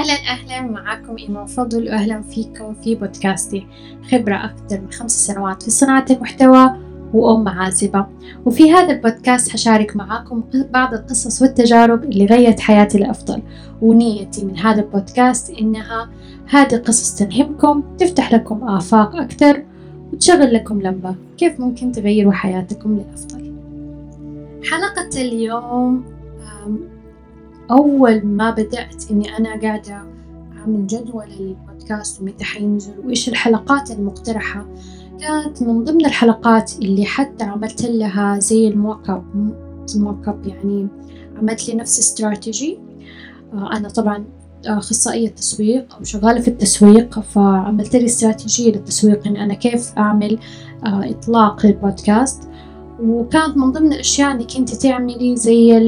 أهلا أهلا. معكم إيمان فضل وأهلا فيكم في بودكاستي خبرة أكثر من خمس سنوات في صناعة المحتوى وأم عازبة. وفي هذا البودكاست حشارك معاكم بعض القصص والتجارب اللي غيرت حياتي لأفضل. ونيتي من هذا البودكاست إنها هذه القصص تلهمكم تفتح لكم آفاق أكثر وتشغل لكم لمبة كيف ممكن تغيروا حياتكم للأفضل. حلقة اليوم أول ما بدأت إني أنا قاعدة أعمل جدول البودكاست ومتى حينزل وإيش الحلقات المقترحة؟ كانت من ضمن الحلقات اللي حتى عملت لها زي الموك أب يعني عملت لي نفس استراتيجي. آه، أنا طبعا أخصائية تسويق أو شغالة في التسويق فعملت لي استراتيجية للتسويق إن أنا كيف أعمل آه، إطلاق للبودكاست وكانت من ضمن الأشياء إنك أنت تعملي زي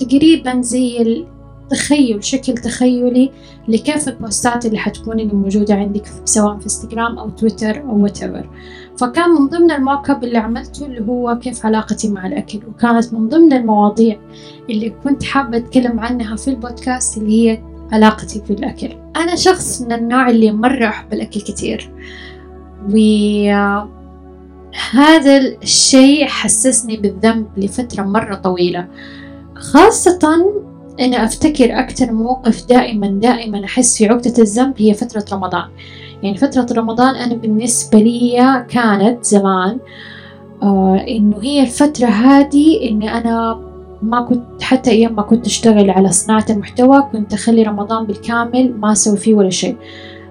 تقريبا زي التخيل شكل تخيلي لكيف البوستات اللي حتكون اللي موجودة عندك سواء في انستغرام أو تويتر أو whatever. فكان من ضمن الموك اب اللي عملته اللي هو كيف علاقتي مع الأكل وكانت من ضمن المواضيع اللي كنت حابة أتكلم عنها في البودكاست اللي هي علاقتي في الأكل أنا شخص من النوع اللي مرة أحب الأكل كتير و هذا الشيء حسسني بالذنب لفترة مرة طويلة. خاصة أنا أفتكر أكثر موقف دائما دائما أحس في عقدة الذنب هي فترة رمضان. يعني فترة رمضان أنا بالنسبة لي كانت زمان آه إنه هي الفترة هذه إني أنا ما كنت حتى أيام ما كنت أشتغل على صناعة المحتوى كنت أخلي رمضان بالكامل ما أسوي فيه ولا شيء.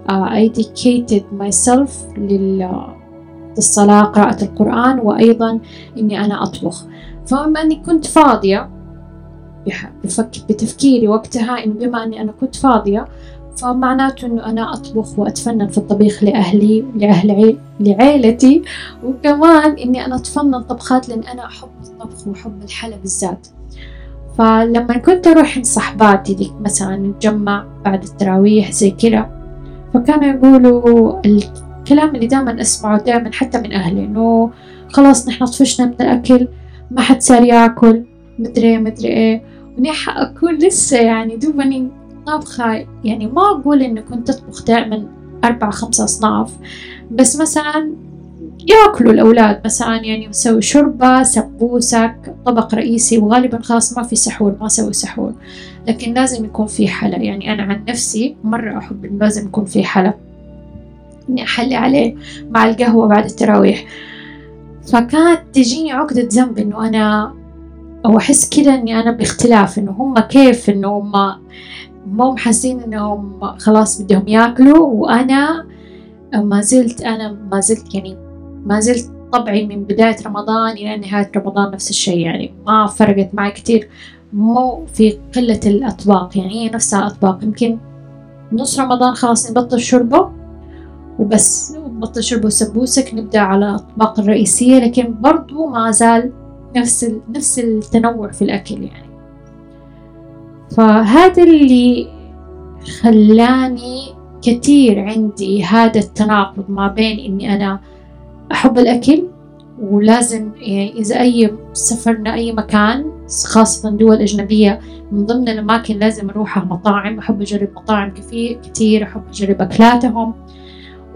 آه I dedicated myself للصلاة قراءة القرآن وأيضا إني أنا أطبخ. فبما أني كنت فاضية بتفكيري وقتها إنه بما إني أنا كنت فاضية فمعناته إنه أنا أطبخ وأتفنن في الطبيخ لأهلي لأهل عيل لعيلتي وكمان إني أنا أتفنن طبخات لأن أنا أحب الطبخ وأحب الحلا بالذات. فلما كنت أروح عند صحباتي ديك مثلا نتجمع بعد التراويح زي كذا فكانوا يقولوا الكلام اللي دائما أسمعه دائما حتى من أهلي إنه خلاص نحن طفشنا من الأكل ما حد صار ياكل. مدري مدري إيه. وإني أكون لسه يعني دوبني طابخة يعني ما أقول إني كنت أطبخ دائما أربع خمسة أصناف. بس مثلا يأكلوا الأولاد مثلا يعني نسوي شوربة سبوسك طبق رئيسي وغالبا خلاص ما في سحور ما أسوي سحور. لكن لازم يكون في حلا. يعني أنا عن نفسي مرة أحب إنه لازم يكون في حلا. إني أحلي عليه مع القهوة بعد التراويح. فكانت تجيني عقدة ذنب إنه أنا أو أحس كده إني أنا باختلاف إنه هم كيف إنه هم مو حاسين إنهم خلاص بدهم يأكلوا وأنا ما زلت أنا ما زلت يعني ما زلت طبعي من بداية رمضان إلى نهاية رمضان نفس الشيء يعني ما فرقت معي كتير. مو في قلة الأطباق يعني هي نفسها الأطباق يمكن نص رمضان خلاص نبطل شربه وبس نبطل شربه سبوسك نبدأ على الأطباق الرئيسية لكن برضو ما زال نفس نفس التنوع في الأكل يعني. فهذا اللي خلاني كثير عندي هذا التناقض ما بين إني أنا أحب الأكل ولازم يعني إذا أي سفرنا أي مكان خاصة دول أجنبية من ضمن الأماكن لازم أروحها مطاعم أحب أجرب مطاعم كثير أحب أجرب أكلاتهم.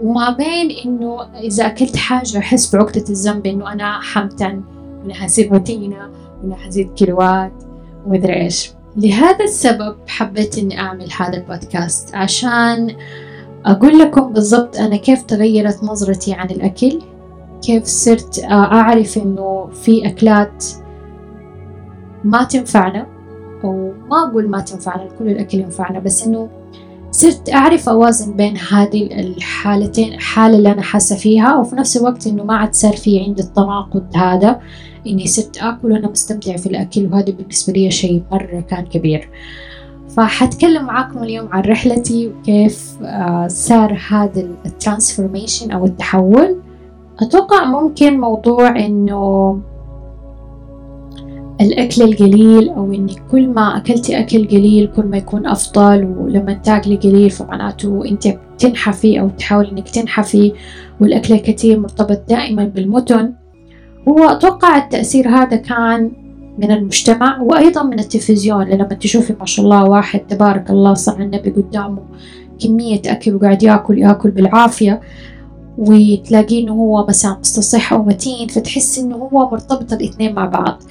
وما بين إنه إذا أكلت حاجة أحس بعقدة الذنب إنه أنا حمتن وأنا حزيد روتينة وأنا حزيد كيلوات ومدري إيش. لهذا السبب حبيت إني أعمل هذا البودكاست عشان أقول لكم بالضبط أنا كيف تغيرت نظرتي عن الأكل كيف صرت أعرف إنه في أكلات ما تنفعنا أو ما أقول ما تنفعنا كل الأكل ينفعنا بس إنه صرت أعرف أوازن بين هذه الحالتين الحالة اللي أنا حاسة فيها وفي نفس الوقت إنه ما عاد صار في عندي التناقض هذا إني صرت آكل وأنا مستمتعة في الأكل وهذا بالنسبة لي شيء مرة كان كبير. فحتكلم معاكم اليوم عن رحلتي وكيف آه، صار هذا الترانسفورميشن أو التحول. أتوقع ممكن موضوع إنه الأكل القليل أو إنك كل ما أكلتي أكل قليل كل ما يكون أفضل ولما تاكلي قليل فمعناته أنت بتنحفي أو تحاولي إنك تنحفي والأكل الكثير مرتبط دائما بالمتن. هو أتوقع التأثير هذا كان من المجتمع وأيضا من التلفزيون لما تشوفي ما شاء الله واحد تبارك الله صار النبي قدامه كمية أكل وقاعد يأكل يأكل بالعافية وتلاقيه إنه هو مثلا مستصح أو متين فتحس إنه هو مرتبط الاثنين مع بعض.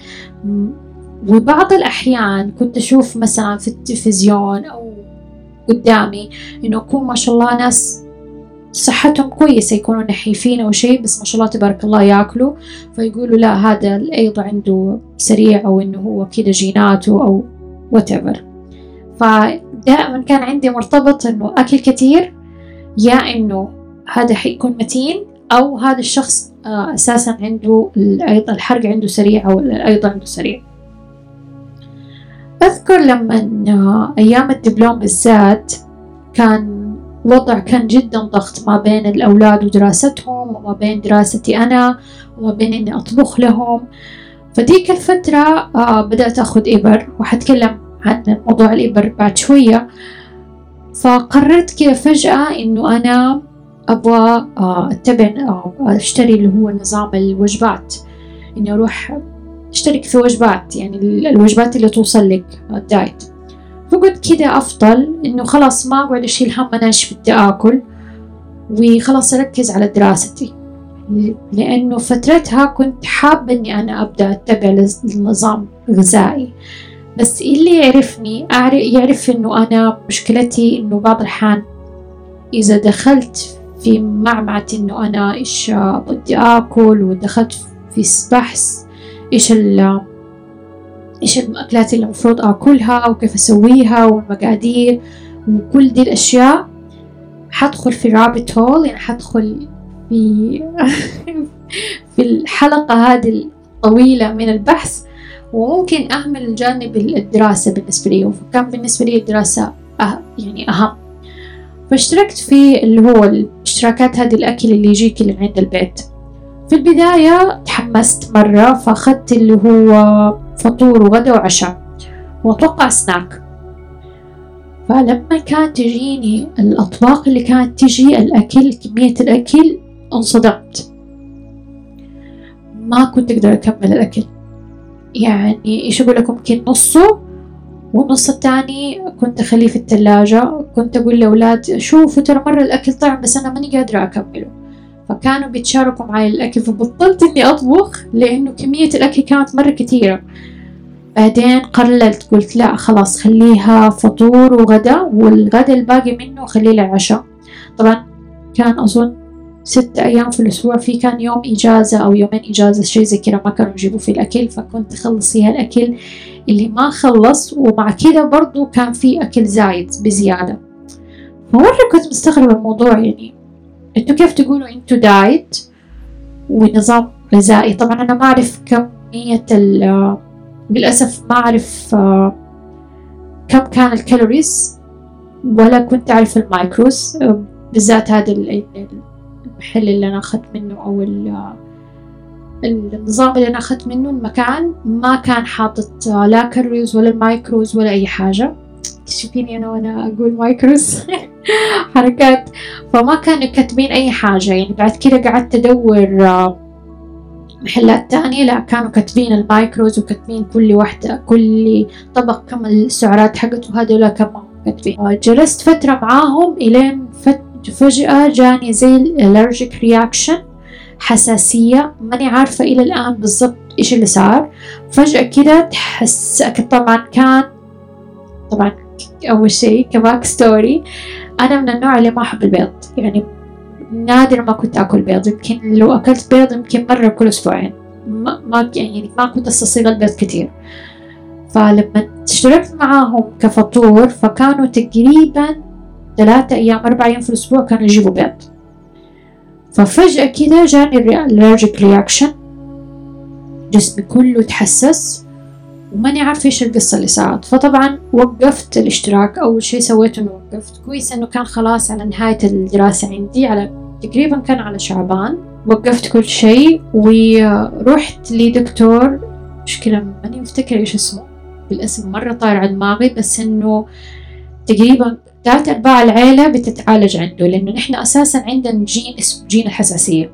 وبعض الأحيان كنت أشوف مثلا في التلفزيون أو قدامي إنه يكون ما شاء الله ناس صحتهم كويسة يكونوا نحيفين أو شيء بس ما شاء الله تبارك الله ياكلوا. فيقولوا لا هذا الأيض عنده سريع أو إنه هو كده جيناته أو whatever. فدائما كان عندي مرتبط إنه أكل كثير يا إنه هذا حيكون متين أو هذا الشخص آه، أساسا عنده أيضا الحرق عنده سريع أو أيضا عنده سريع. أذكر لما آه، أيام الدبلوم بالذات كان وضع كان جدا ضغط ما بين الأولاد ودراستهم وما بين دراستي أنا وما بين إني أطبخ لهم. فديك الفترة آه بدأت أخذ إبر وحتكلم عن موضوع الإبر بعد شوية. فقررت كذا فجأة إنه أنا أبغى آه أتبع آه أشتري اللي هو نظام الوجبات. إني أروح أشترك في وجبات يعني الوجبات اللي توصل لك الدايت. فقلت كده أفضل إنه خلاص ما أقعد أشيل هم أنا إيش بدي آكل وخلاص أركز على دراستي. لأنه فترتها كنت حابة إني أنا أبدأ أتبع نظام غذائي. بس اللي يعرفني يعرف إنه أنا مشكلتي إنه بعض الأحيان إذا دخلت في معمعة إنه أنا إيش بدي آكل ودخلت في بحث إيش إيش الأكلات اللي المفروض آكلها وكيف أسويها والمقادير وكل دي الأشياء حدخل في رابط هول يعني حدخل في في الحلقة هذه الطويلة من البحث وممكن أهمل جانب الدراسة بالنسبة لي وكان بالنسبة لي الدراسة أه يعني أهم. فاشتركت في اللي هو الاشتراكات هذه الأكل اللي يجيك اللي عند البيت. في البداية تحمست مرة فأخذت اللي هو فطور وغدا وعشاء. وأتوقع سناك فلما كانت تجيني الأطباق اللي كانت تجي الأكل كمية الأكل انصدمت. ما كنت أقدر أكمل الأكل. يعني إيش أقول لكم؟ يمكن نصه. والنص التاني كنت أخليه في الثلاجة كنت أقول لأولاد شوفوا ترى مرة الأكل طعم بس أنا ماني قادرة أكمله. فكانوا بيتشاركوا معي الأكل فبطلت إني أطبخ لأنه كمية الأكل كانت مرة كثيرة. بعدين قللت قلت لا خلاص خليها فطور وغدا والغدا الباقي منه خليه للعشاء. طبعا كان أظن ست أيام في الأسبوع في كان يوم إجازة أو يومين إجازة شي زي كذا ما كانوا يجيبوا في الأكل فكنت أخلص فيها الأكل اللي ما خلص ومع كذا برضو كان في أكل زايد بزيادة. فمرة كنت مستغربة الموضوع يعني أنتوا كيف تقولوا أنتوا دايت؟ ونظام غذائي. طبعا أنا ما أعرف كمية للأسف ما أعرف آه، كم كان ال calories ولا كنت أعرف ال macros آه، بالذات هذا المحل اللي أنا أخذت منه أو النظام اللي أنا أخذت منه المكان ما كان حاطط آه، لا calories ولا ال macros ولا أي حاجة. تشوفيني أنا وأنا أقول macros حركات. فما كانوا كاتبين أي حاجة. يعني بعد كده قعدت أدور محلات تانية. لا كانوا كاتبين ال macros وكاتبين كل واحدة كل طبق كم السعرات حقته. هذول كمان كاتبين. جلست فترة معاهم إلين فجأة جاني زي ال allergic reaction حساسية. ماني عارفة إلى الآن بالضبط إيش اللي صار. فجأة كده تحس طبعا كان طبعا أول شيء ك back story أنا من النوع اللي ما أحب البيض. يعني نادر ما كنت أكل بيض. يمكن لو أكلت بيض يمكن مرة كل أسبوعين. ما, يعني ما كنت أستصيغ البيض كتير. فلما اشتركت معاهم كفطور فكانوا تقريبا ثلاثة أيام أربع أيام في الأسبوع كانوا يجيبوا بيض. ففجأة كده جاني ال allergic reaction جسمي كله تحسس. وماني عارفة إيش القصة اللي صارت. فطبعا وقفت الاشتراك أول شي سويته إنه وقفت. كويس إنه كان خلاص على نهاية الدراسة عندي على تقريبا كان على شعبان. وقفت كل شيء ورحت لدكتور مشكلة ماني مفتكرة إيش اسمه. بالاسم مرة طاير على دماغي بس إنه تقريبا ثلاث أرباع العيلة بتتعالج عنده لأنه نحن أساسا عندنا جين اسمه جين الحساسية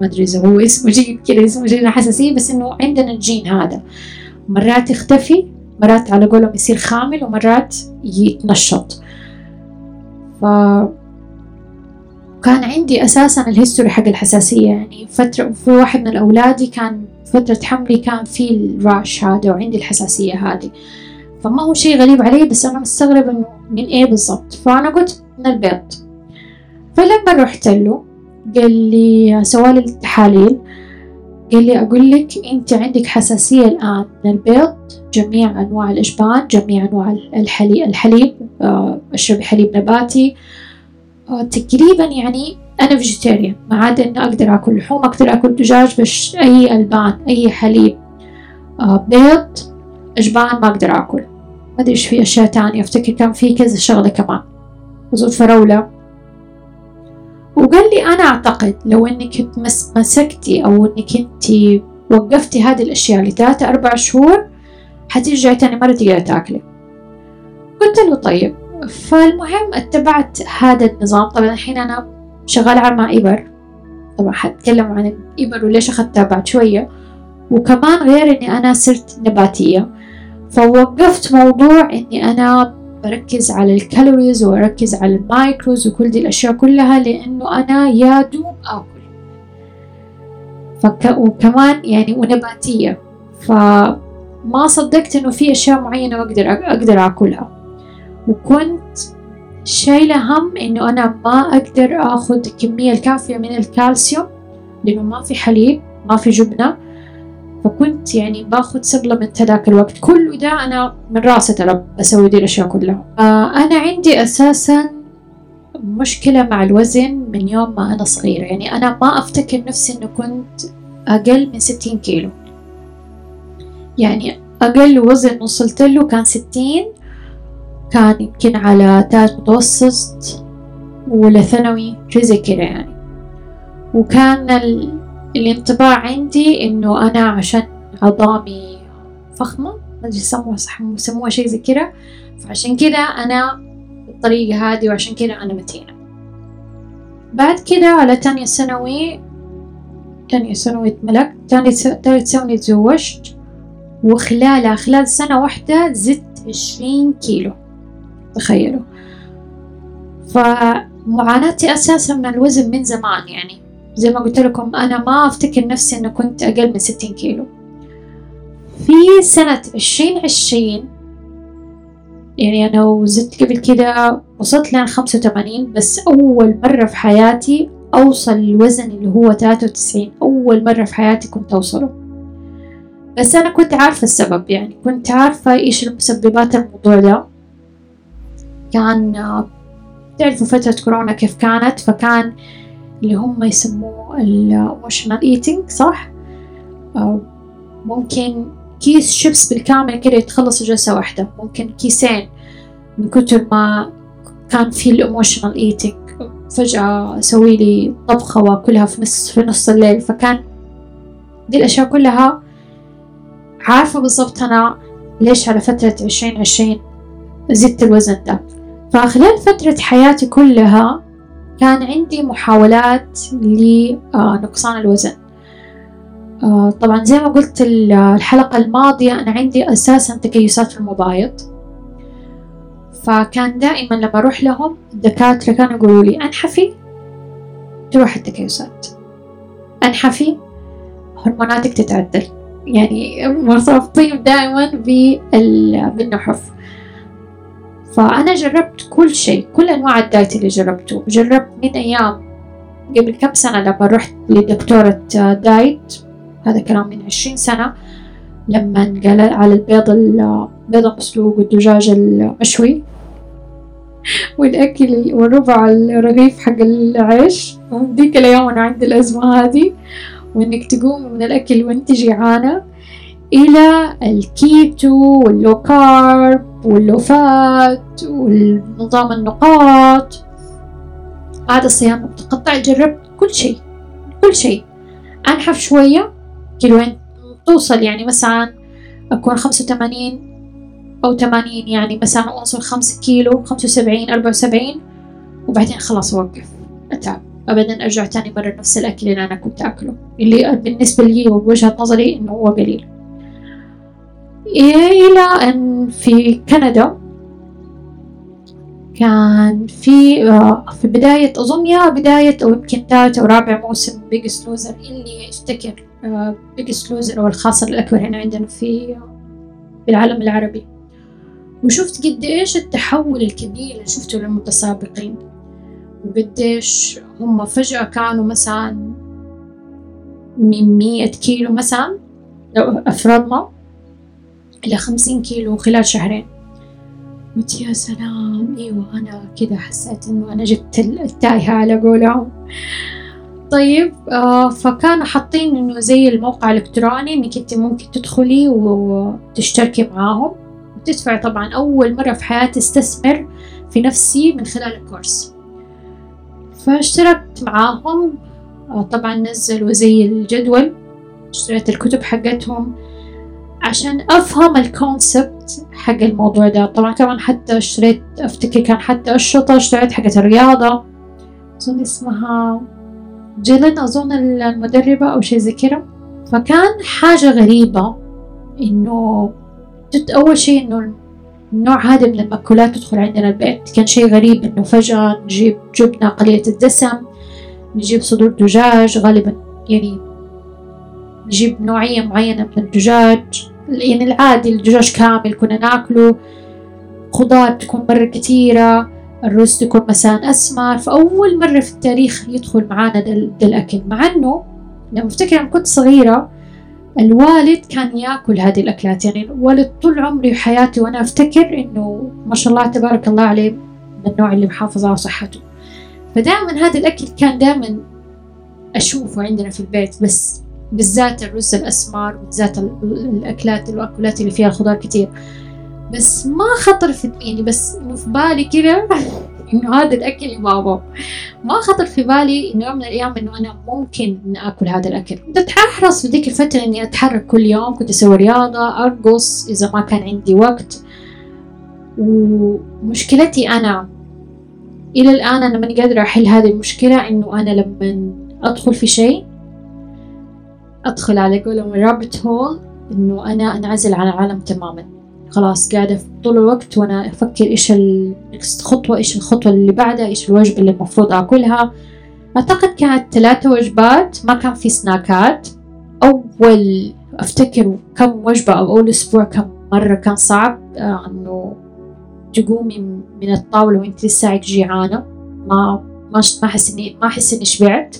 ما أدري إذا هو اسمه جين كذا اسمه جين الحساسية بس إنه عندنا الجين هذا. مرات يختفي مرات على قولهم يصير خامل ومرات يتنشط. ف كان عندي أساسا ال history حق الحساسية يعني فترة في واحد من أولادي كان فترة حملي كان في ال rash هذا وعندي الحساسية هذه. فما هو شيء غريب علي بس أنا مستغربة إنه من إيه بالضبط. فأنا قلت من البيض. فلما رحت له قال لي سوالي التحاليل قال لي أقول لك أنت عندك حساسية الآن من البيض جميع أنواع الإجبان جميع أنواع الحليب, الحليب آه، أشربي حليب نباتي. آه، تقريبا يعني أنا فيجيتيريان ما عدا إنه أقدر أكل لحوم أقدر أكل دجاج بس أي ألبان أي حليب آه، بيض إجبان ما أقدر أكل. ما أدري إيش في أشياء تانية أفتكر كان في كذا شغلة كمان. وزود فراولة. وقال لي أنا أعتقد لو إنك مسكتي أو إنك أنت وقفتي هذه الأشياء لثلاثة أربع شهور حترجعي تاني مرة تقدري تأكلي. قلت له طيب. فالمهم اتبعت هذا النظام. طبعا الحين أنا شغالة مع إبر طبعا حتكلم عن الإبر وليش أخذتها بعد شوية. وكمان غير إني أنا صرت نباتية. فوقفت موضوع إني أنا بركز على ال calories وأركز على ال macros وكل دي الأشياء كلها لأنه أنا يا دوب آكل. فك... وكمان يعني ونباتية. فما صدقت إنه في أشياء معينة أقدر أقدر أكلها. وكنت شايلة هم إنه أنا ما أقدر أخذ الكمية الكافية من الكالسيوم لأنه ما في حليب ما في جبنة. فكنت يعني باخذ سبلمنت هذاك الوقت. كله ده أنا من راسي ترى بسوي دي الأشياء كلها. آه أنا عندي أساسا مشكلة مع الوزن من يوم ما أنا صغيرة. يعني أنا ما أفتكر نفسي إنه كنت أقل من ستين كيلو. يعني أقل وزن وصلت له كان ستين كان يمكن على تاج متوسط ولا ثانوي شي زي كده يعني. وكان الانطباع عندي إنه أنا عشان عظامي فخمة ما أدري يسموها صح يسموها شي زي كده فعشان كده أنا بالطريقة هذه وعشان كده أنا متينة. بعد كده على تانية ثانوي تانية ثانوي اتملكت تانية تالت ثانوي تزوجت. وخلالها خلال سنة واحدة زدت عشرين كيلو. تخيلوا. فمعاناتي أساسا من الوزن من زمان يعني. زي ما قلت لكم أنا ما أفتكر نفسي إنه كنت أقل من ستين كيلو. في سنة عشرين عشرين يعني أنا وزدت قبل كده وصلت لين خمسة وثمانين بس أول مرة في حياتي أوصل الوزن اللي هو تلاتة وتسعين. أول مرة في حياتي كنت أوصله. بس أنا كنت عارفة السبب يعني كنت عارفة إيش المسببات الموضوع ده. كان تعرفوا فترة كورونا كيف كانت؟ فكان اللي هم يسموه emotional eating صح؟ ممكن كيس شيبس بالكامل كده يتخلص جلسة واحدة. ممكن كيسين من كتر ما كان في ال emotional eating فجأة أسوي لي طبخة وأكلها في نص في نص الليل. فكان دي الأشياء كلها عارفة بالضبط أنا ليش على فترة عشرين عشرين زدت الوزن ده. فخلال فترة حياتي كلها كان عندي محاولات لنقصان الوزن. آه، طبعا زي ما قلت الحلقة الماضية أنا عندي أساسا تكيسات في المبايض. فكان دائما لما أروح لهم الدكاترة كانوا يقولوا لي أنحفي تروح التكيسات. أنحفي هرموناتك تتعدل. يعني مرتبطين دائما بالنحف. فأنا جربت كل شيء كل أنواع الدايت اللي جربته. جربت من أيام قبل كم سنة لما رحت لدكتورة دايت هذا كلام من عشرين سنة لما قال على البيض البيض المسلوق والدجاج المشوي والأكل والربع الرغيف حق العيش. ذيك الأيام أنا عندي الأزمة هذه وإنك تقومي من الأكل وإنت جيعانة. إلى ال keto وال low carb وال low fat والنظام النقاط. هذا الصيام متقطع جربت كل شيء كل شيء. أنحف شوية كيلوين توصل يعني مثلا أكون خمسة وثمانين أو ثمانين يعني مثلا أوصل خمسة كيلو خمسة وسبعين أربعة وسبعين وبعدين خلاص أوقف أتعب. أبدا أرجع تاني مرة نفس الأكل اللي أنا كنت أكله اللي بالنسبة لي وبوجهة نظري إنه هو قليل. إلى أن في كندا كان في آه، في بداية أظن يا بداية أو يمكن ثالث أو رابع موسم بيجست لوزر اللي افتكر بيجست لوزر أو الخاصر الأكبر هنا عندنا في في العالم العربي. وشفت قديش التحول الكبير اللي شفته للمتسابقين وقديش هم فجأة كانوا مثلا من مية كيلو مثلا لو أفرضنا. إلى خمسين كيلو خلال شهرين. قلت يا سلام. إيوه أنا كذا حسيت إنه أنا جبت التايهة على قولهم. طيب آه فكانوا حاطين إنه زي الموقع الإلكتروني إنك أنت ممكن تدخلي وتشتركي معاهم. وتدفعي طبعا أول مرة في حياتي أستثمر في نفسي من خلال الكورس. فاشتركت معاهم. آه طبعا نزلوا زي الجدول. اشتريت الكتب حقتهم. عشان أفهم الكونسبت حق الموضوع ده. طبعا كمان حتى اشتريت أفتكر كان حتى الشطة اشتريت حقت الرياضة. أظن اسمها جيلن أظن المدربة أو شي زي كده. فكان حاجة غريبة إنه أول شي إنه النوع هذا من المأكولات تدخل عندنا البيت. كان شي غريب إنه فجأة نجيب جبنة قليلة الدسم نجيب صدور دجاج غالبا يعني نجيب نوعية معينة من الدجاج. يعني العادي الدجاج كامل كنا ناكله. خضار تكون مرة كثيرة الرز تكون مثلا أسمر. فأول مرة في التاريخ يدخل معانا ده, الأكل. مع إنه لما أفتكر لما كنت صغيرة الوالد كان يأكل هذه الأكلات. يعني الوالد طول عمري وحياتي وأنا أفتكر إنه ما شاء الله تبارك الله عليه من النوع اللي محافظ على صحته. فدائما هذا الأكل كان دائما أشوفه عندنا في البيت. بس بالذات الرز الأسمر بالذات الأكلات المأكولات اللي فيها خضار كتير. بس ما خطر في يعني بس في بالي كده إنه هذا الأكل اللي ما ما خطر في بالي إنه يوم من الأيام إنه أنا ممكن إن آكل هذا الأكل. كنت أحرص في ذيك الفترة إني أتحرك كل يوم كنت أسوي رياضة أرقص إذا ما كان عندي وقت. ومشكلتي أنا إلى الآن أنا ماني قادرة أحل هذه المشكلة إنه أنا لما أدخل في شيء أدخل على قولهم الرابت هول إنه أنا أنعزل عن العالم تماما. خلاص قاعدة طول الوقت وأنا أفكر إيش النكست خطوة إيش الخطوة اللي بعدها إيش الوجبة اللي المفروض أكلها. أعتقد كانت ثلاثة وجبات ما كان في سناكات. أول أفتكر كم وجبة أو أول أسبوع كم مرة كان صعب آه إنه تقومي من الطاولة وأنت لسه جيعانة ما ما ما أحس إني ما أحس إني شبعت.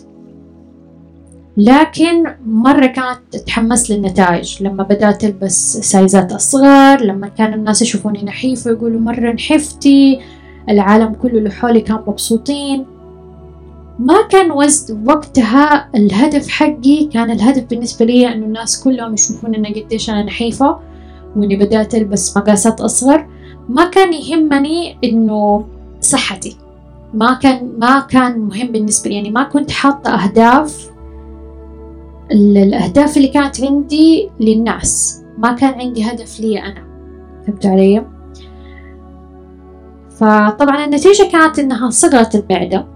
لكن مرة كانت تتحمس للنتائج. لما بدأت ألبس سايزات أصغر لما كان الناس يشوفوني نحيفة يقولوا مرة نحفتي العالم كله اللي حولي كان مبسوطين. ما كان وقتها الهدف حقي كان الهدف بالنسبة لي إنه الناس كلهم يشوفون إن قديش أنا نحيفة وإني بدأت ألبس مقاسات أصغر. ما كان يهمني إنه صحتي. ما كان ما كان مهم بالنسبة لي. يعني ما كنت حاطة أهداف الأهداف اللي كانت عندي للناس. ما كان عندي هدف لي أنا. فهمت علي؟ فطبعا النتيجة كانت إنها صغرت المعدة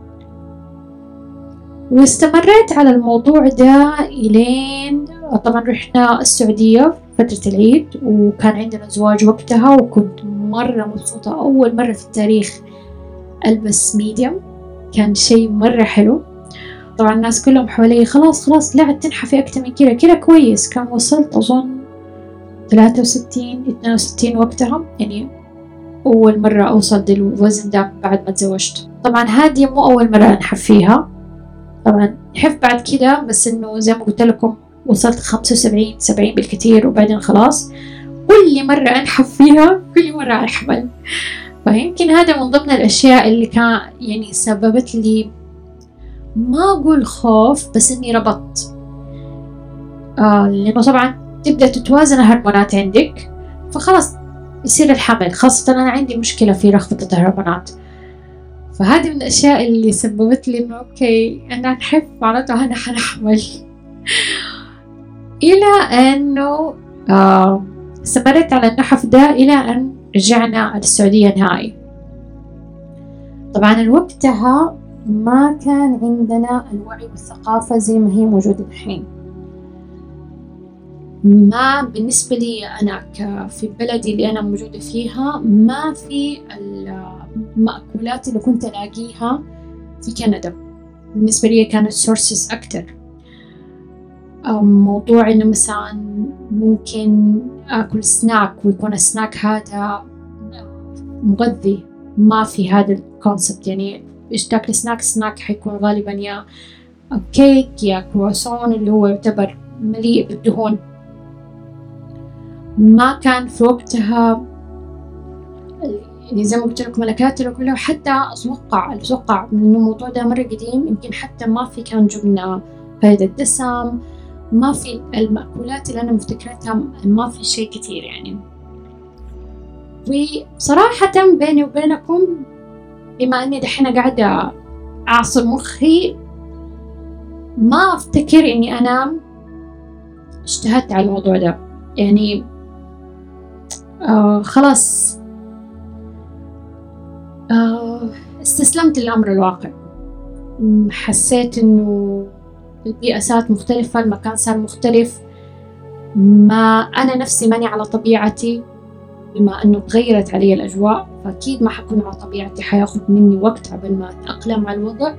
واستمريت على الموضوع ده إلين طبعا رحنا السعودية فترة العيد وكان عندنا زواج وقتها وكنت مرة مبسوطة. أول مرة في التاريخ ألبس ميديم كان شيء مرة حلو. طبعا الناس كلهم حوالي خلاص خلاص لا تنحفي أكتر من كذا كذا كويس. كان وصلت أظن ثلاثة وستين اثنين وستين وقتها. يعني أول مرة أوصل للوزن ده بعد ما تزوجت. طبعا هذه مو أول مرة أنحف فيها طبعا نحف بعد كده بس إنه زي ما قلت لكم وصلت خمسة وسبعين سبعين بالكثير وبعدين خلاص. كل مرة أنحف فيها كل مرة أحمل. فيمكن هذا من ضمن الأشياء اللي كان يعني سببت لي ما أقول خوف بس إني ربطت. آه لأنه طبعا تبدأ تتوازن الهرمونات عندك فخلاص يصير الحمل. خاصة أنا عندي مشكلة في رخفة الهرمونات. فهذه من الأشياء اللي سببت لي إنه أوكي أنا نحف معناتها أنا حنحمل. إلى أنه آه استمريت على النحف ده إلى أن رجعنا السعودية نهائي. طبعا وقتها ما كان عندنا الوعي والثقافة زي ما هي موجودة الحين. ما بالنسبة لي أنا في بلدي اللي أنا موجودة فيها ما في المأكولات اللي كنت ألاقيها في كندا. بالنسبة لي كانت sources أكتر. موضوع إنه مثلا ممكن آكل سناك ويكون السناك هذا مغذي. ما في هذا ال concept يعني إيش تاكل snack؟ snack حيكون غالبا يا كيك يا كرواسون اللي هو يعتبر مليء بالدهون. ما كان في وقتها يعني زي ما قلت لكم الأكلات كلها حتى أتوقع أتوقع إنه الموضوع ده مرة قديم يمكن حتى ما في كان جبنة فايدة الدسم ما في المأكولات اللي أنا مفتكرتها ما في شيء كثير يعني. وصراحة بيني وبينكم بما إني دحين قاعدة أعصر مخي ما أفتكر إني أنا اجتهدت على الموضوع ده. يعني آه خلاص. آه استسلمت للأمر الواقع. حسيت إنه البيئة صارت مختلفة المكان صار مختلف. ما أنا نفسي ماني على طبيعتي. بما أنه تغيرت علي الأجواء فأكيد ما حكون على طبيعتي حياخد مني وقت قبل ما أتأقلم على الوضع.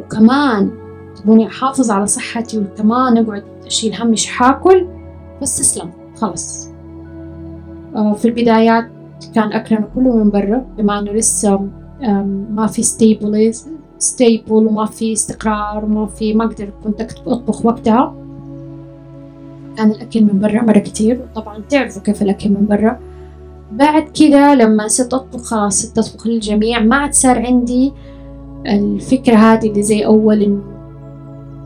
وكمان تبوني أحافظ على صحتي وكمان أقعد أشيل هم مش حاكل؟ فاستسلمت خلص آه، في البدايات كان أكلنا كله من برا بما أنه لسه ما في stable stable وما في استقرار وما في ما أقدر كنت أطبخ وقتها. كان الأكل من برا مرة كتير. طبعا تعرفوا كيف الأكل من برا. بعد كذا لما صرت أطبخ خلاص صرت أطبخ للجميع ما عاد صار عندي الفكرة هذه اللي زي أول إنه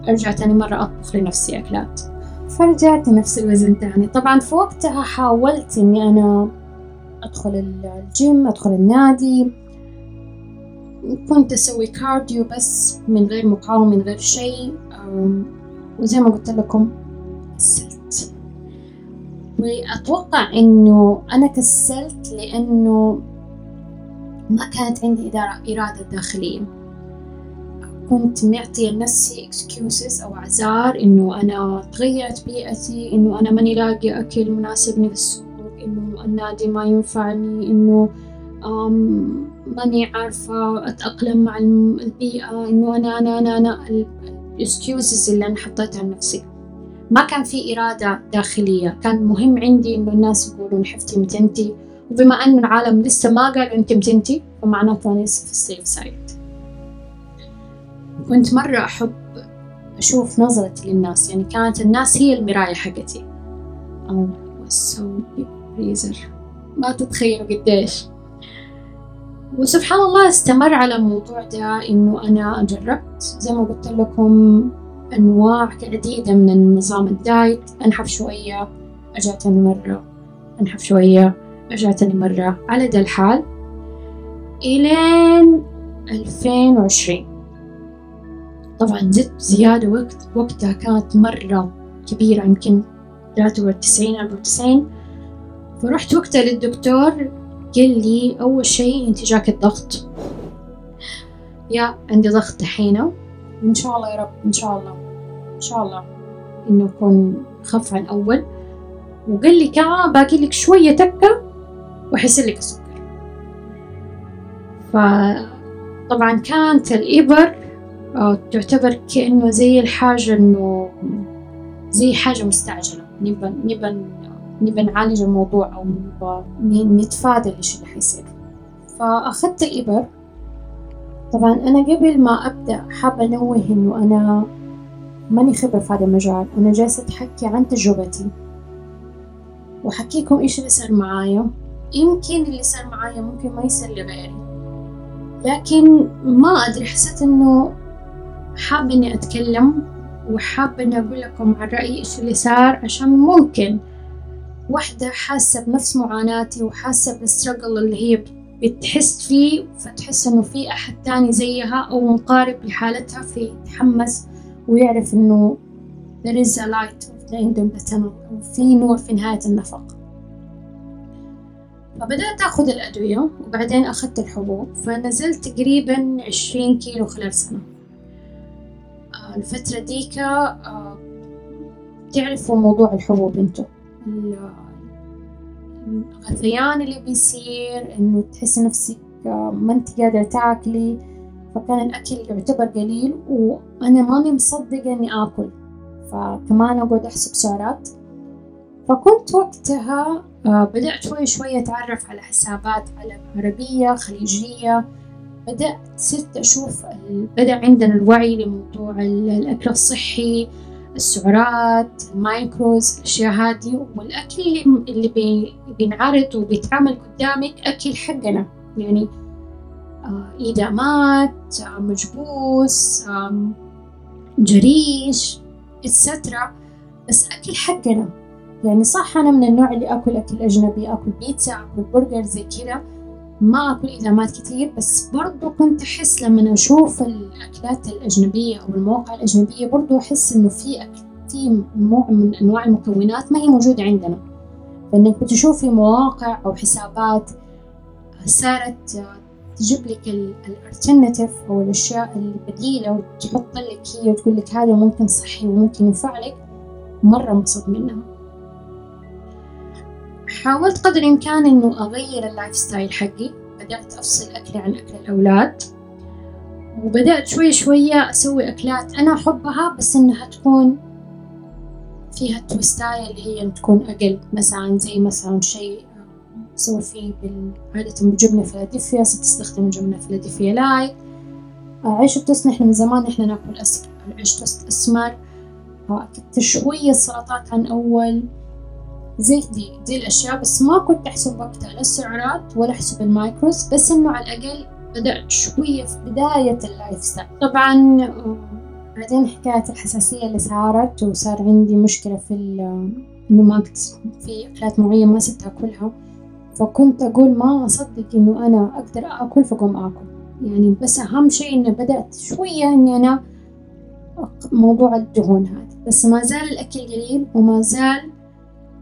أرجع تاني مرة أطبخ لنفسي أكلات. فرجعت نفس الوزن تاني. طبعا في وقتها حاولت إني أنا أدخل الجيم أدخل النادي. كنت أسوي cardio بس من غير مقاومة من غير شيء. وزي ما قلت لكم كسلت وأتوقع إنه أنا كسلت لأنه ما كانت عندي إرادة داخلية. كنت معطية لنفسي excuses أو أعذار إنه أنا تغيرت بيئتي إنه أنا ماني لاقي أكل مناسبني في السوق إنه النادي ما ينفعني إنه ماني عارفة أتأقلم مع البيئة إنه أنا أنا أنا أنا ال excuses اللي أنا حطيتها لنفسي ما كان في إرادة داخلية. كان مهم عندي إنه الناس يقولوا نحفتي متنتي. وبما أنه العالم لسه ما قالوا أنت متنتي فمعناته أنا لسه في ال safe side كنت مرة أحب أشوف نظرتي للناس. يعني كانت الناس هي المراية حقتي. ما تتخيلوا قديش. وسبحان الله استمر على الموضوع ده إنه أنا جربت. زي ما قلت لكم أنواع عديدة من النظام الدايت. أنحف شوية أرجع تاني مرة أنحف شوية أرجع تاني مرة على ذا الحال إلين ألفين وعشرين. طبعا زدت زيادة وقت وقتها كانت مرة كبيرة يمكن ثلاثة وتسعين أربعة وتسعين. فرحت وقتها للدكتور قال لي أول شيء أنت جاك الضغط. يا عندي ضغط دحين وإن شاء الله يا رب إن شاء الله إن شاء الله إنه يكون خف عن أول. وقال لي كمان باقي لك شوية تكة وحيصير لك السكر فطبعا كانت الإبر آه، تعتبر كأنه زي الحاجة إنه زي حاجة مستعجلة. نبى نبى نبى نعالج الموضوع أو نبى نتفادى الإشي اللي حيصير. فأخذت الإبر طبعا أنا قبل ما أبدأ حابة أنوه إنه أنا ماني خبرة في هذا المجال. أنا جالسة أحكي عن تجربتي. وأحكيكم إيش اللي صار معايا. يمكن اللي صار معايا ممكن ما يصير لغيري. لكن ما أدري حسيت إنه حابة إني أتكلم وحابة إني أقول لكم عن رأيي إيش اللي صار عشان ممكن واحدة حاسة بنفس معاناتي وحاسة بالسترجل اللي هي بتحس فيه فتحس إنه في أحد تاني زيها أو مقارب لحالتها فيتحمس ويعرف إنه there is a light at the end of the tunnel وفي نور في نهاية النفق. فبدأت أخذ الأدوية وبعدين أخذت الحبوب فنزلت تقريبا عشرين كيلو خلال سنة. آه، الفترة ديكا آه، تعرفوا موضوع الحبوب أنتو؟ الغثيان اللي بيصير إنه تحسي نفسك ما أنت قادرة تاكلي. فكان الأكل يعتبر قليل وأنا ماني مصدقة إني آكل. فكمان أقعد أحسب سعرات. فكنت وقتها آه، بدأت شوي شوي أتعرف على حسابات عربية خليجية. بدأت صرت أشوف بدأ عندنا الوعي لموضوع الأكل الصحي. السعرات ال macros الأشياء هذه والأكل اللي بي بينعرض وبيتعمل قدامك أكل حقنا. يعني آه إيدامات آه مجبوس جريش et cetera بس أكل حقنا. يعني صح أنا من النوع اللي أكل أكل أجنبي أكل بيتزا أكل برجر زي كذا. ما أكل إدامات كتير بس برضو كنت أحس لما أشوف الأكلات الأجنبية أو المواقع الأجنبية برضو أحس إنه في في نوع من أنواع المكونات ما هي موجودة عندنا. فإنك بتشوفي مواقع أو حسابات صارت تجيب لك الالترناتيف أو الأشياء البديلة وتحط لك هي وتقول لك هذا ممكن صحي وممكن ينفع لك مرة انبسط منها. حاولت قدر الإمكان إنه أغير ال lifestyle حقي. بدأت أفصل أكلي عن أكل الأولاد. وبدأت شوي شوية أسوي أكلات أنا أحبها بس إنها تكون فيها twist اية اللي هي تكون أقل. مثلا زي مثلا شيء أسوي فيه عادة بجبنة فيلادلفيا ستستخدم جبنة فيلادلفيا light. عيش التوست نحن من زمان نحن ناكل أس... عيش توست أسمر. أكلت شوية السلطات عن أول. زي دي دي الأشياء بس ما كنت أحسب وقتها لا السعرات ولا أحسب الـ macros بس إنه على الأقل بدأت شوية في بداية ال lifestyle. طبعا بعدين حكاية الحساسية اللي صارت وصار عندي مشكلة في إنه ما كنت في أكلات معينة ما صرت أكلها فكنت أقول ما أصدق إنه أنا أقدر آكل فقوم آكل. يعني بس أهم شيء إنه بدأت شوية إني أنا موضوع الدهون هذا. بس ما زال الأكل قليل وما زال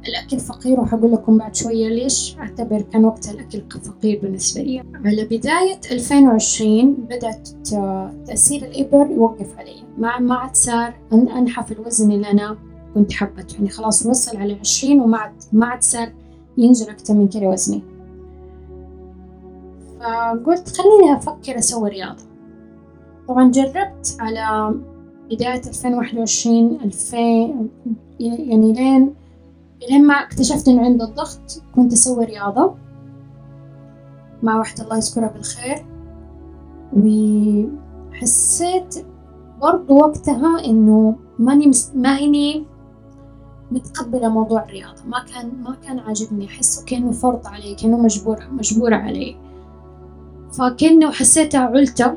الأكل فقير وحقول لكم بعد شوية ليش؟ أعتبر كان وقتها الأكل فقير بالنسبة لي. على بداية 2020 بدأت تأثير الإبر يوقف علي. ما ما عاد صار أنحف الوزن اللي أنا كنت حبته. يعني خلاص وصل على 20 وما عاد ما عاد صار ينزل أكتر من كده وزني. فقلت خليني أفكر أسوي رياضة. طبعا جربت على بداية 2021 2000 يعني لين لين ما اكتشفت إنه عندي الضغط كنت أسوي رياضة مع واحدة الله يذكرها بالخير. وحسيت برضو وقتها إنه ماني مس... ما إني متقبلة موضوع الرياضة. ما كان ما كان عاجبني. أحسه كأنه فرض علي كأنه مجبورة مجبورة علي. فكأنه حسيتها علتة.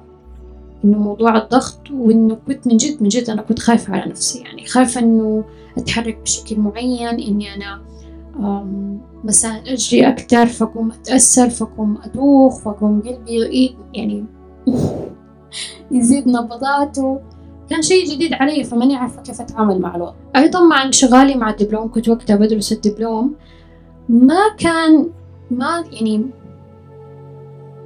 إنه موضوع الضغط وإنه كنت من جد من جد أنا كنت خايفة على نفسي يعني خايفة إنه أتحرك بشكل معين إني أنا مثلا أجري أكتر فأقوم أتأثر فأقوم أدوخ فأقوم قلبي يعني يزيد نبضاته. كان شيء جديد علي فماني عارفة كيف أتعامل مع الوضع. أيضا مع انشغالي مع الدبلوم كنت وقتها بدرس الدبلوم. ما كان ما يعني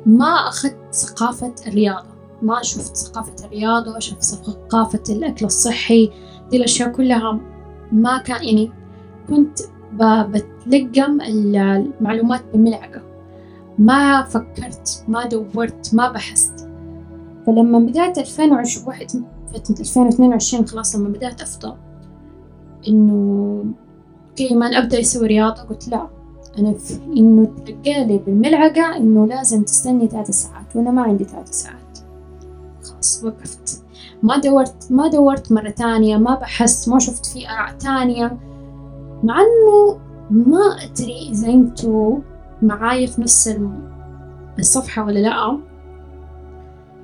ما أخذت ثقافة الرياضة. ما شفت ثقافة الرياضة شفت ثقافة الأكل الصحي دي الأشياء كلها ما كان يعني كنت بتلقم المعلومات بملعقة ما فكرت ما دورت ما بحثت. فلما بدأت 2021 2022 خلاص لما بدأت أفضى. إنه أوكي ما أبدأ أسوي رياضة؟ قلت لا. أنا في إنه تلقالي بالملعقة إنه لازم تستني ثلاث ساعات وأنا ما عندي ثلاث ساعات. خلاص وقفت. ما دورت ما دورت مرة تانية ما بحثت ما شفت في آراء تانية مع إنه ما أدري إذا أنتوا معايا في نفس الصفحة ولا لأ.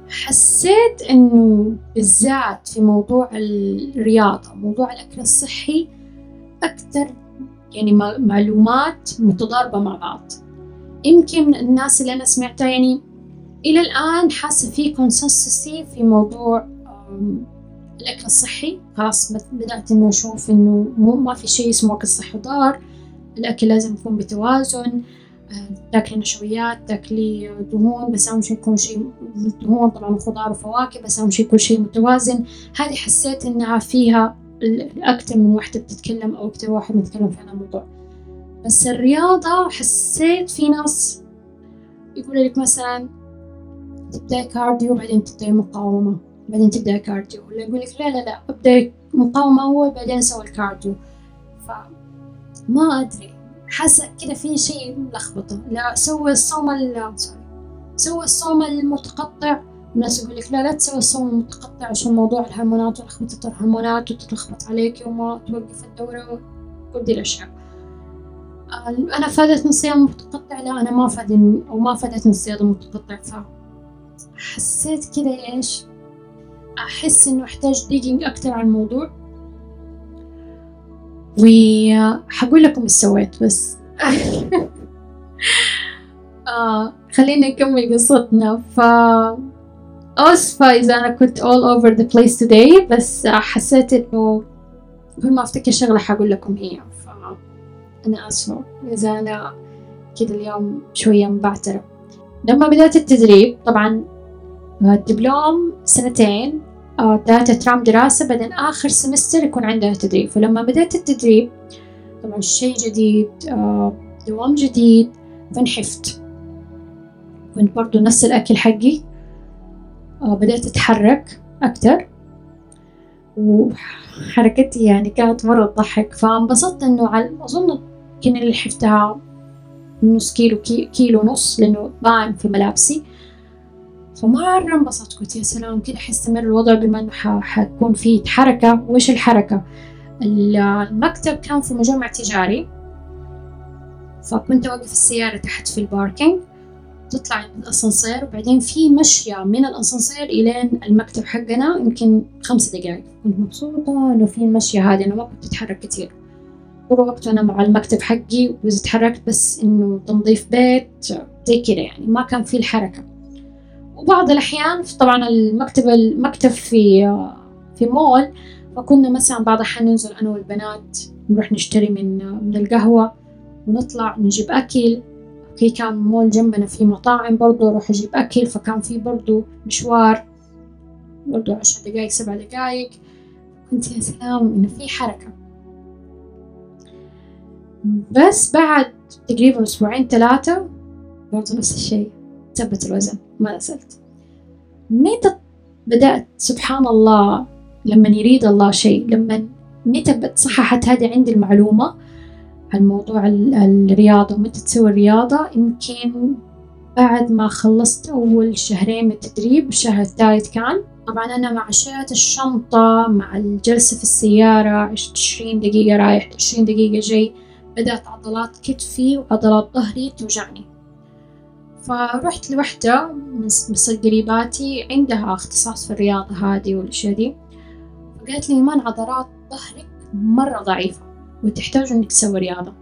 حسيت إنه بالذات في موضوع الرياضة موضوع الأكل الصحي أكثر يعني معلومات متضاربة مع بعض. يمكن الناس اللي أنا سمعتها يعني إلى الآن حاسة في كونسنسسي في موضوع الأكل الصحي. خلاص بدأت إنه أشوف إنه مو ما في شيء اسمه أكل صحي ضار. الأكل لازم يكون بتوازن. تاكلي نشويات تاكلي دهون بس أهم شيء يكون شيء دهون. طبعا خضار وفواكه بس أهم شيء يكون شيء متوازن. هذه حسيت إنها فيها أكثر من واحدة بتتكلم أو أكثر واحد بيتكلم في هذا الموضوع. بس الرياضة حسيت في ناس يقول لك مثلا تبدأي cardio بعدين تبدأي مقاومة بعدين تبدأي cardio. ولا يقول لك لا لا لا ابدأي مقاومة أول بعدين سوي ال cardio. فما أدري. حاسة كده في شيء ملخبطة. لا سوي الصوم sorry. سوي الصوم المتقطع. الناس يقول لك لا لا تسوي الصوم المتقطع عشان موضوع الهرمونات ولخبطة الهرمونات وتتلخبط عليك وما توقف الدورة وكل دي الأشياء. أنا فادتني الصيام المتقطع لا أنا ما فادني أو ما فادتني الصيام المتقطع فحسيت كده إيش؟ أحس إنه أحتاج digging أكتر عن الموضوع. وحقول لكم إيش سويت بس. آه خلينا نكمل قصتنا. ف أسفة إذا أنا كنت all over the place today بس حسيت إنه كل ما أفتكر شغلة حقول لكم هي. فأنا آسفة إذا أنا كده اليوم شوية مبعترة لما بدأت التدريب طبعا الدبلوم سنتين ثلاثة ترام دراسة بعدين آخر سمستر يكون عندنا تدريب. فلما بدأت التدريب طبعا شيء جديد دوام جديد فانحفت كنت برضو نفس الأكل حقي. بدأت أتحرك أكتر وحركتي يعني كانت مرة تضحك. فانبسطت إنه على أظن يمكن اللي حفتها نص كيلو كي كيلو ونص لأنه باين في ملابسي. فمرة انبسطت. قلت يا سلام كده حيستمر الوضع بما إنه حتكون في حركة. وإيش الحركة؟ المكتب كان في مجمع تجاري. فكنت أوقف السيارة تحت في الباركينج. تطلع الأسانسير. وبعدين في مشية من الأسانسير إلين المكتب حقنا يمكن خمس دقايق. كنت مبسوطة إنه في المشية هذه. أنا ما كنت أتحرك كتير. طول الوقت أنا مع المكتب حقي وإذا تحركت بس إنه تنظيف بيت زي كده يعني. ما كان في الحركة. وبعض الأحيان طبعا المكتب المكتب في في مول فكنا مثلا بعض الأحيان ننزل أنا والبنات نروح نشتري من من القهوة ونطلع نجيب أكل. أوكي كان مول جنبنا في مطاعم برضو أروح أجيب أكل فكان في برضو مشوار برضو عشر دقايق سبع دقايق. كنت يا سلام إنه في حركة. بس بعد تقريبا أسبوعين ثلاثة برضو نفس الشيء. ثبت الوزن. ما نزلت. متى بدأت؟ سبحان الله لما يريد الله شيء لما متى بتصححت هذه عندي المعلومة عن موضوع الرياضة ومتى تسوي الرياضة. يمكن بعد ما خلصت أول شهرين من التدريب الشهر الثالث كان. طبعا أنا مع شيلة الشنطة مع الجلسة في السيارة عشرين دقيقة رايح عشرين دقيقة جاي. بدأت عضلات كتفي وعضلات ظهري توجعني. فرحت لوحدة من قريباتي عندها اختصاص في الرياضة هذه والأشياء دي. فقالت لي إيمان عضلات ظهرك مرة ضعيفة وتحتاج إنك تسوي رياضة.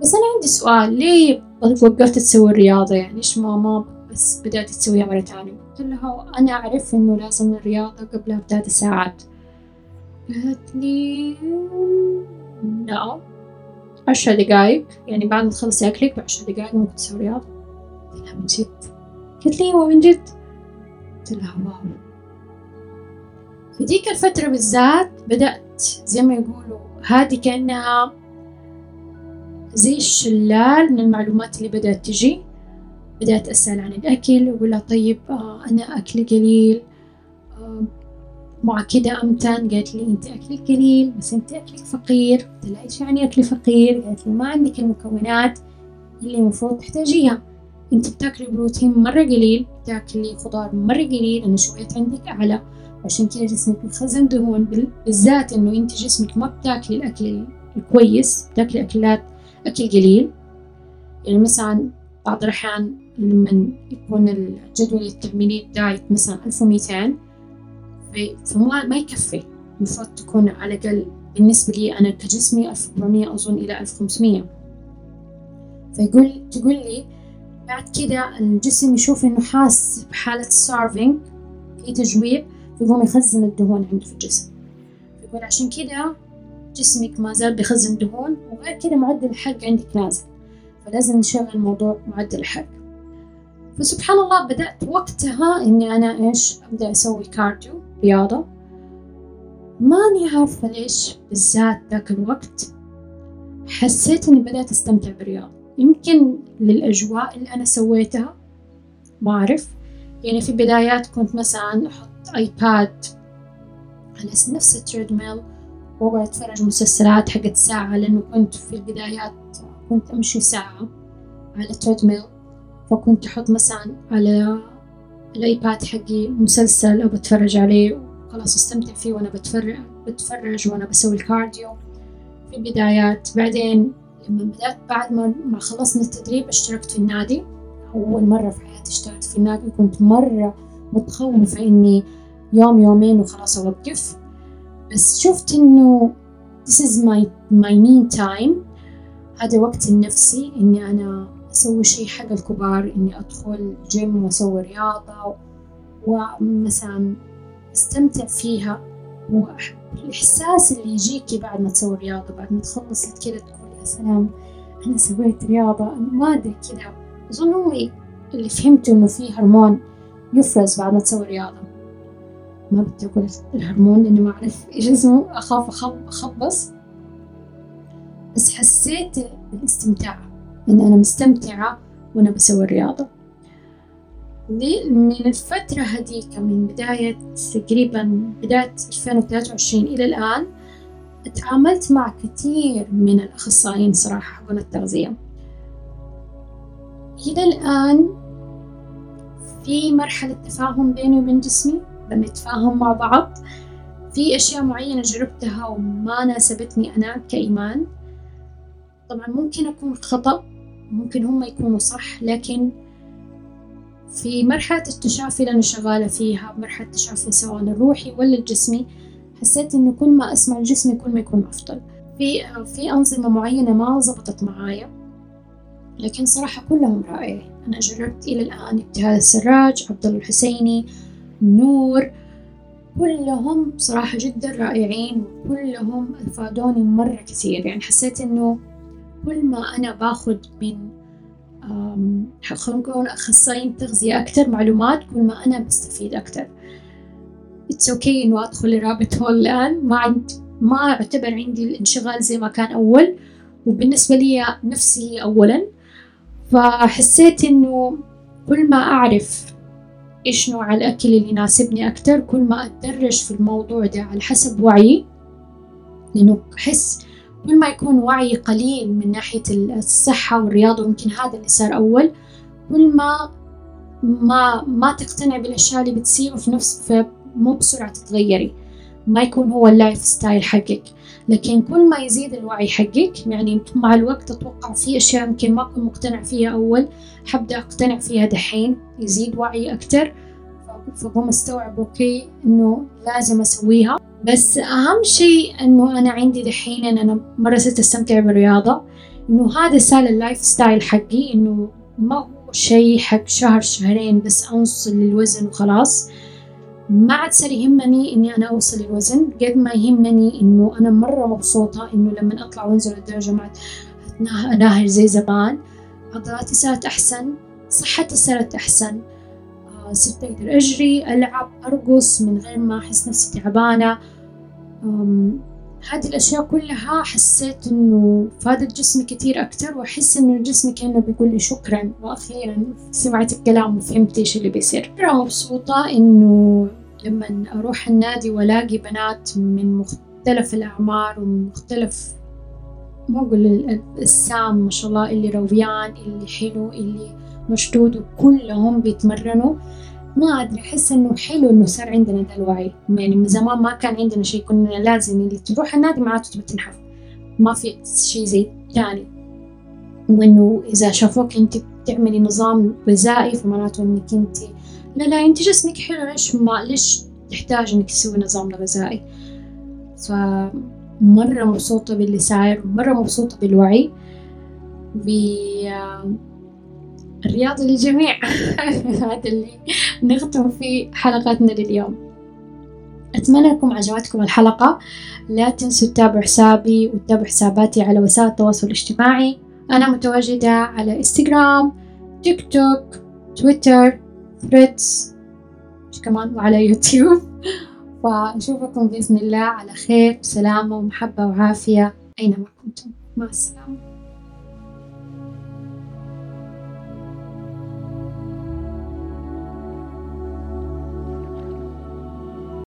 بس أنا عندي سؤال ليه وقفت تسوي الرياضة؟ يعني إيش ما ما بس بدأت تسويها مرة تانية قلت لها أنا أعرف إنه لازم الرياضة قبلها بثلاث ساعات. قالت لي لا عشر دقايق. يعني بعد ما تخلصي أكلك بعشر دقايق ممكن تسوي رياضة. قلت لها من جد. قالت لي هو من جد؟ قلت لها واو في ديك الفترة بالذات بدأت زي ما يقولوا هذه كأنها زي الشلال من المعلومات اللي بدأت تجي. بدأت أسأل عن الأكل وأقول لها طيب آه أنا أكلي قليل آه مع كده أمتن. قالت لي أنت أكلك قليل بس أنت أكلك فقير. قلت لها إيش يعني أكلي فقير؟ قالت لي ما عندك المكونات اللي المفروض تحتاجيها. أنت بتاكلي بروتين مرة قليل بتاكلي خضار مرة قليل النشويات عندك أعلى. عشان كده جسمك بيخزن دهون بالذات إنه أنت جسمك ما بتاكلي الأكل الكويس بتاكلي أكلات أكل قليل. يعني مثلا بعض الأحيان لما يكون الجدول التعميلي دايت مثلا ألف وميتين فما ما يكفي. المفروض تكون على الأقل بالنسبة لي أنا كجسمي ألف وأربعمية أظن إلى ألف وخمسمية فيقول تقول لي بعد كده الجسم يشوف إنه حاس بحالة سارفينج في تجويع فيقوم يخزن الدهون عنده في الجسم. فيقول عشان كده جسمك ما زال بيخزن دهون وغير كده معدل الحرق عندك نازل فلازم نشغل موضوع معدل الحرق. فسبحان الله بدأت وقتها إني أنا إيش؟ أبدأ أسوي cardio رياضة. ماني عارفة ليش بالذات ذاك الوقت حسيت إني بدأت أستمتع بالرياضة. يمكن للأجواء اللي أنا سويتها. ما أعرف يعني في بدايات كنت مثلا أحط iPad على نفس ال treadmill وأقعد أتفرج مسلسلات حقت ساعة لأنه كنت في البدايات كنت أمشي ساعة على ال treadmill فكنت أحط مثلا على ال iPad حقي مسلسل أو بتفرج عليه. وخلاص أستمتع فيه وأنا بتفرج بتفرج وأنا بسوي ال cardio في البدايات. بعدين لما بدأت بعد ما خلصنا التدريب اشتركت في النادي. أول مرة في حياتي اشتركت في النادي كنت مرة متخوفة إني يوم يومين وخلاص أوقف. بس شفت إنه this is my my mean time. هذا وقت النفسي إني أنا أسوي شيء حق الكبار إني أدخل جيم وأسوي رياضة ومثلا أستمتع فيها. والإحساس اللي يجيكي بعد ما تسوي رياضة بعد ما تخلصي كذا تقول يا سلام أنا سويت رياضة أنا ما أدري كذا. أظن هو اللي فهمته إنه في هرمون يفرز بعد ما تسوي رياضة. ما بدي أقول الهرمون لأني ما أعرف إيش اسمه. أخاف أخبص بس. حسيت بالاستمتاع إن أنا مستمتعة وأنا بسوي الرياضة من الفترة هذيك من بداية تقريبا بداية 2023 إلى الآن تعاملت مع كثير من الأخصائيين صراحة حقون التغذية. إلى الآن في مرحلة تفاهم بيني وبين جسمي بنتفاهم مع بعض. في أشياء معينة جربتها وما ناسبتني أنا كإيمان. طبعا ممكن أكون خطأ ممكن هم يكونوا صح لكن في مرحلة التشافي اللي أنا شغالة فيها مرحلة التشافي سواء الروحي ولا الجسمي حسيت إنه كل ما أسمع الجسمي كل ما يكون أفضل. في في أنظمة معينة ما زبطت معايا لكن صراحة كلهم رائعين. أنا جربت إلى الآن ابتهال السراج عبد الله الحسيني نور كلهم صراحة جدا رائعين وكلهم أفادوني مرة كثير. يعني حسيت إنه كل ما أنا باخد من خلينا نقول أخصائيين تغذية أكتر معلومات كل ما أنا بستفيد أكتر اتس أوكي okay إنه أدخل لرابط هول الآن. ما عند ما أعتبر عندي الانشغال زي ما كان أول. وبالنسبة لي نفسي هي أولا. فحسيت إنه كل ما أعرف إيش نوع الأكل اللي يناسبني أكتر كل ما أتدرج في الموضوع ده على حسب وعيي لأنه أحس كل ما يكون وعي قليل من ناحية الصحة والرياضة ويمكن هذا اللي صار أول. كل ما ما ما تقتنع بالأشياء اللي بتصير وفي نفس مو بسرعة تتغيري. ما يكون هو ال lifestyle حقك. لكن كل ما يزيد الوعي حقك يعني مع الوقت أتوقع في أشياء يمكن ما أكون مقتنع فيها أول حبدأ أقتنع فيها دحين يزيد وعي أكتر. فبقوم أستوعب okay إنه لازم أسويها. بس أهم شيء إنه أنا عندي دحين إن أنا مرة صرت أستمتع بالرياضة إنه هذا صار ال lifestyle حقي إنه ما هو شيء حق شهر شهرين بس أوصل للوزن وخلاص. ما عاد صار يهمني إني أنا أوصل للوزن قد ما يهمني إنه أنا مرة مبسوطة إنه لما أطلع وأنزل الدرجة ما أناهر زي زمان عضلاتي صارت أحسن صحتي صارت أحسن. صرت أقدر أجري ألعب أرقص من غير ما أحس نفسي تعبانة. هذه الأشياء كلها حسيت إنه فادت جسمي كتير أكتر وأحس إنه جسمي كأنه بيقول لي شكرا وأخيرا سمعت الكلام وفهمت إيش اللي بيصير. مرة مبسوطة إنه لما أروح النادي وألاقي بنات من مختلف الأعمار ومن مختلف ما أقول السام ما شاء الله اللي رويان اللي حلو اللي مشدود وكلهم بيتمرنوا. ما أدري أحس إنه حلو إنه صار عندنا ذا الوعي. يعني من زمان ما كان عندنا شيء كنا لازم اللي تروح النادي معناته تبي تنحف. ما في شيء زي تاني وإنه إذا شافوك أنت بتعملي نظام غذائي فمعناته إنك أنت لا لا أنت جسمك حلو ليش ما ليش تحتاج إنك تسوي نظام غذائي؟ فمرة مبسوطة باللي صاير ومرة مبسوطة بالوعي. الرياضة للجميع. هذا اللي نختم فيه حلقتنا لليوم. أتمنى أنكم عجبتكم الحلقة. لا تنسوا تتابعوا حسابي وتتابعوا حساباتي على وسائل التواصل الاجتماعي. أنا متواجدة على إنستغرام تيك توك تويتر ثريدز كمان؟ وعلى يوتيوب. ونشوفكم بإذن الله على خير وسلامة ومحبة وعافية أينما كنتم. مع السلامة.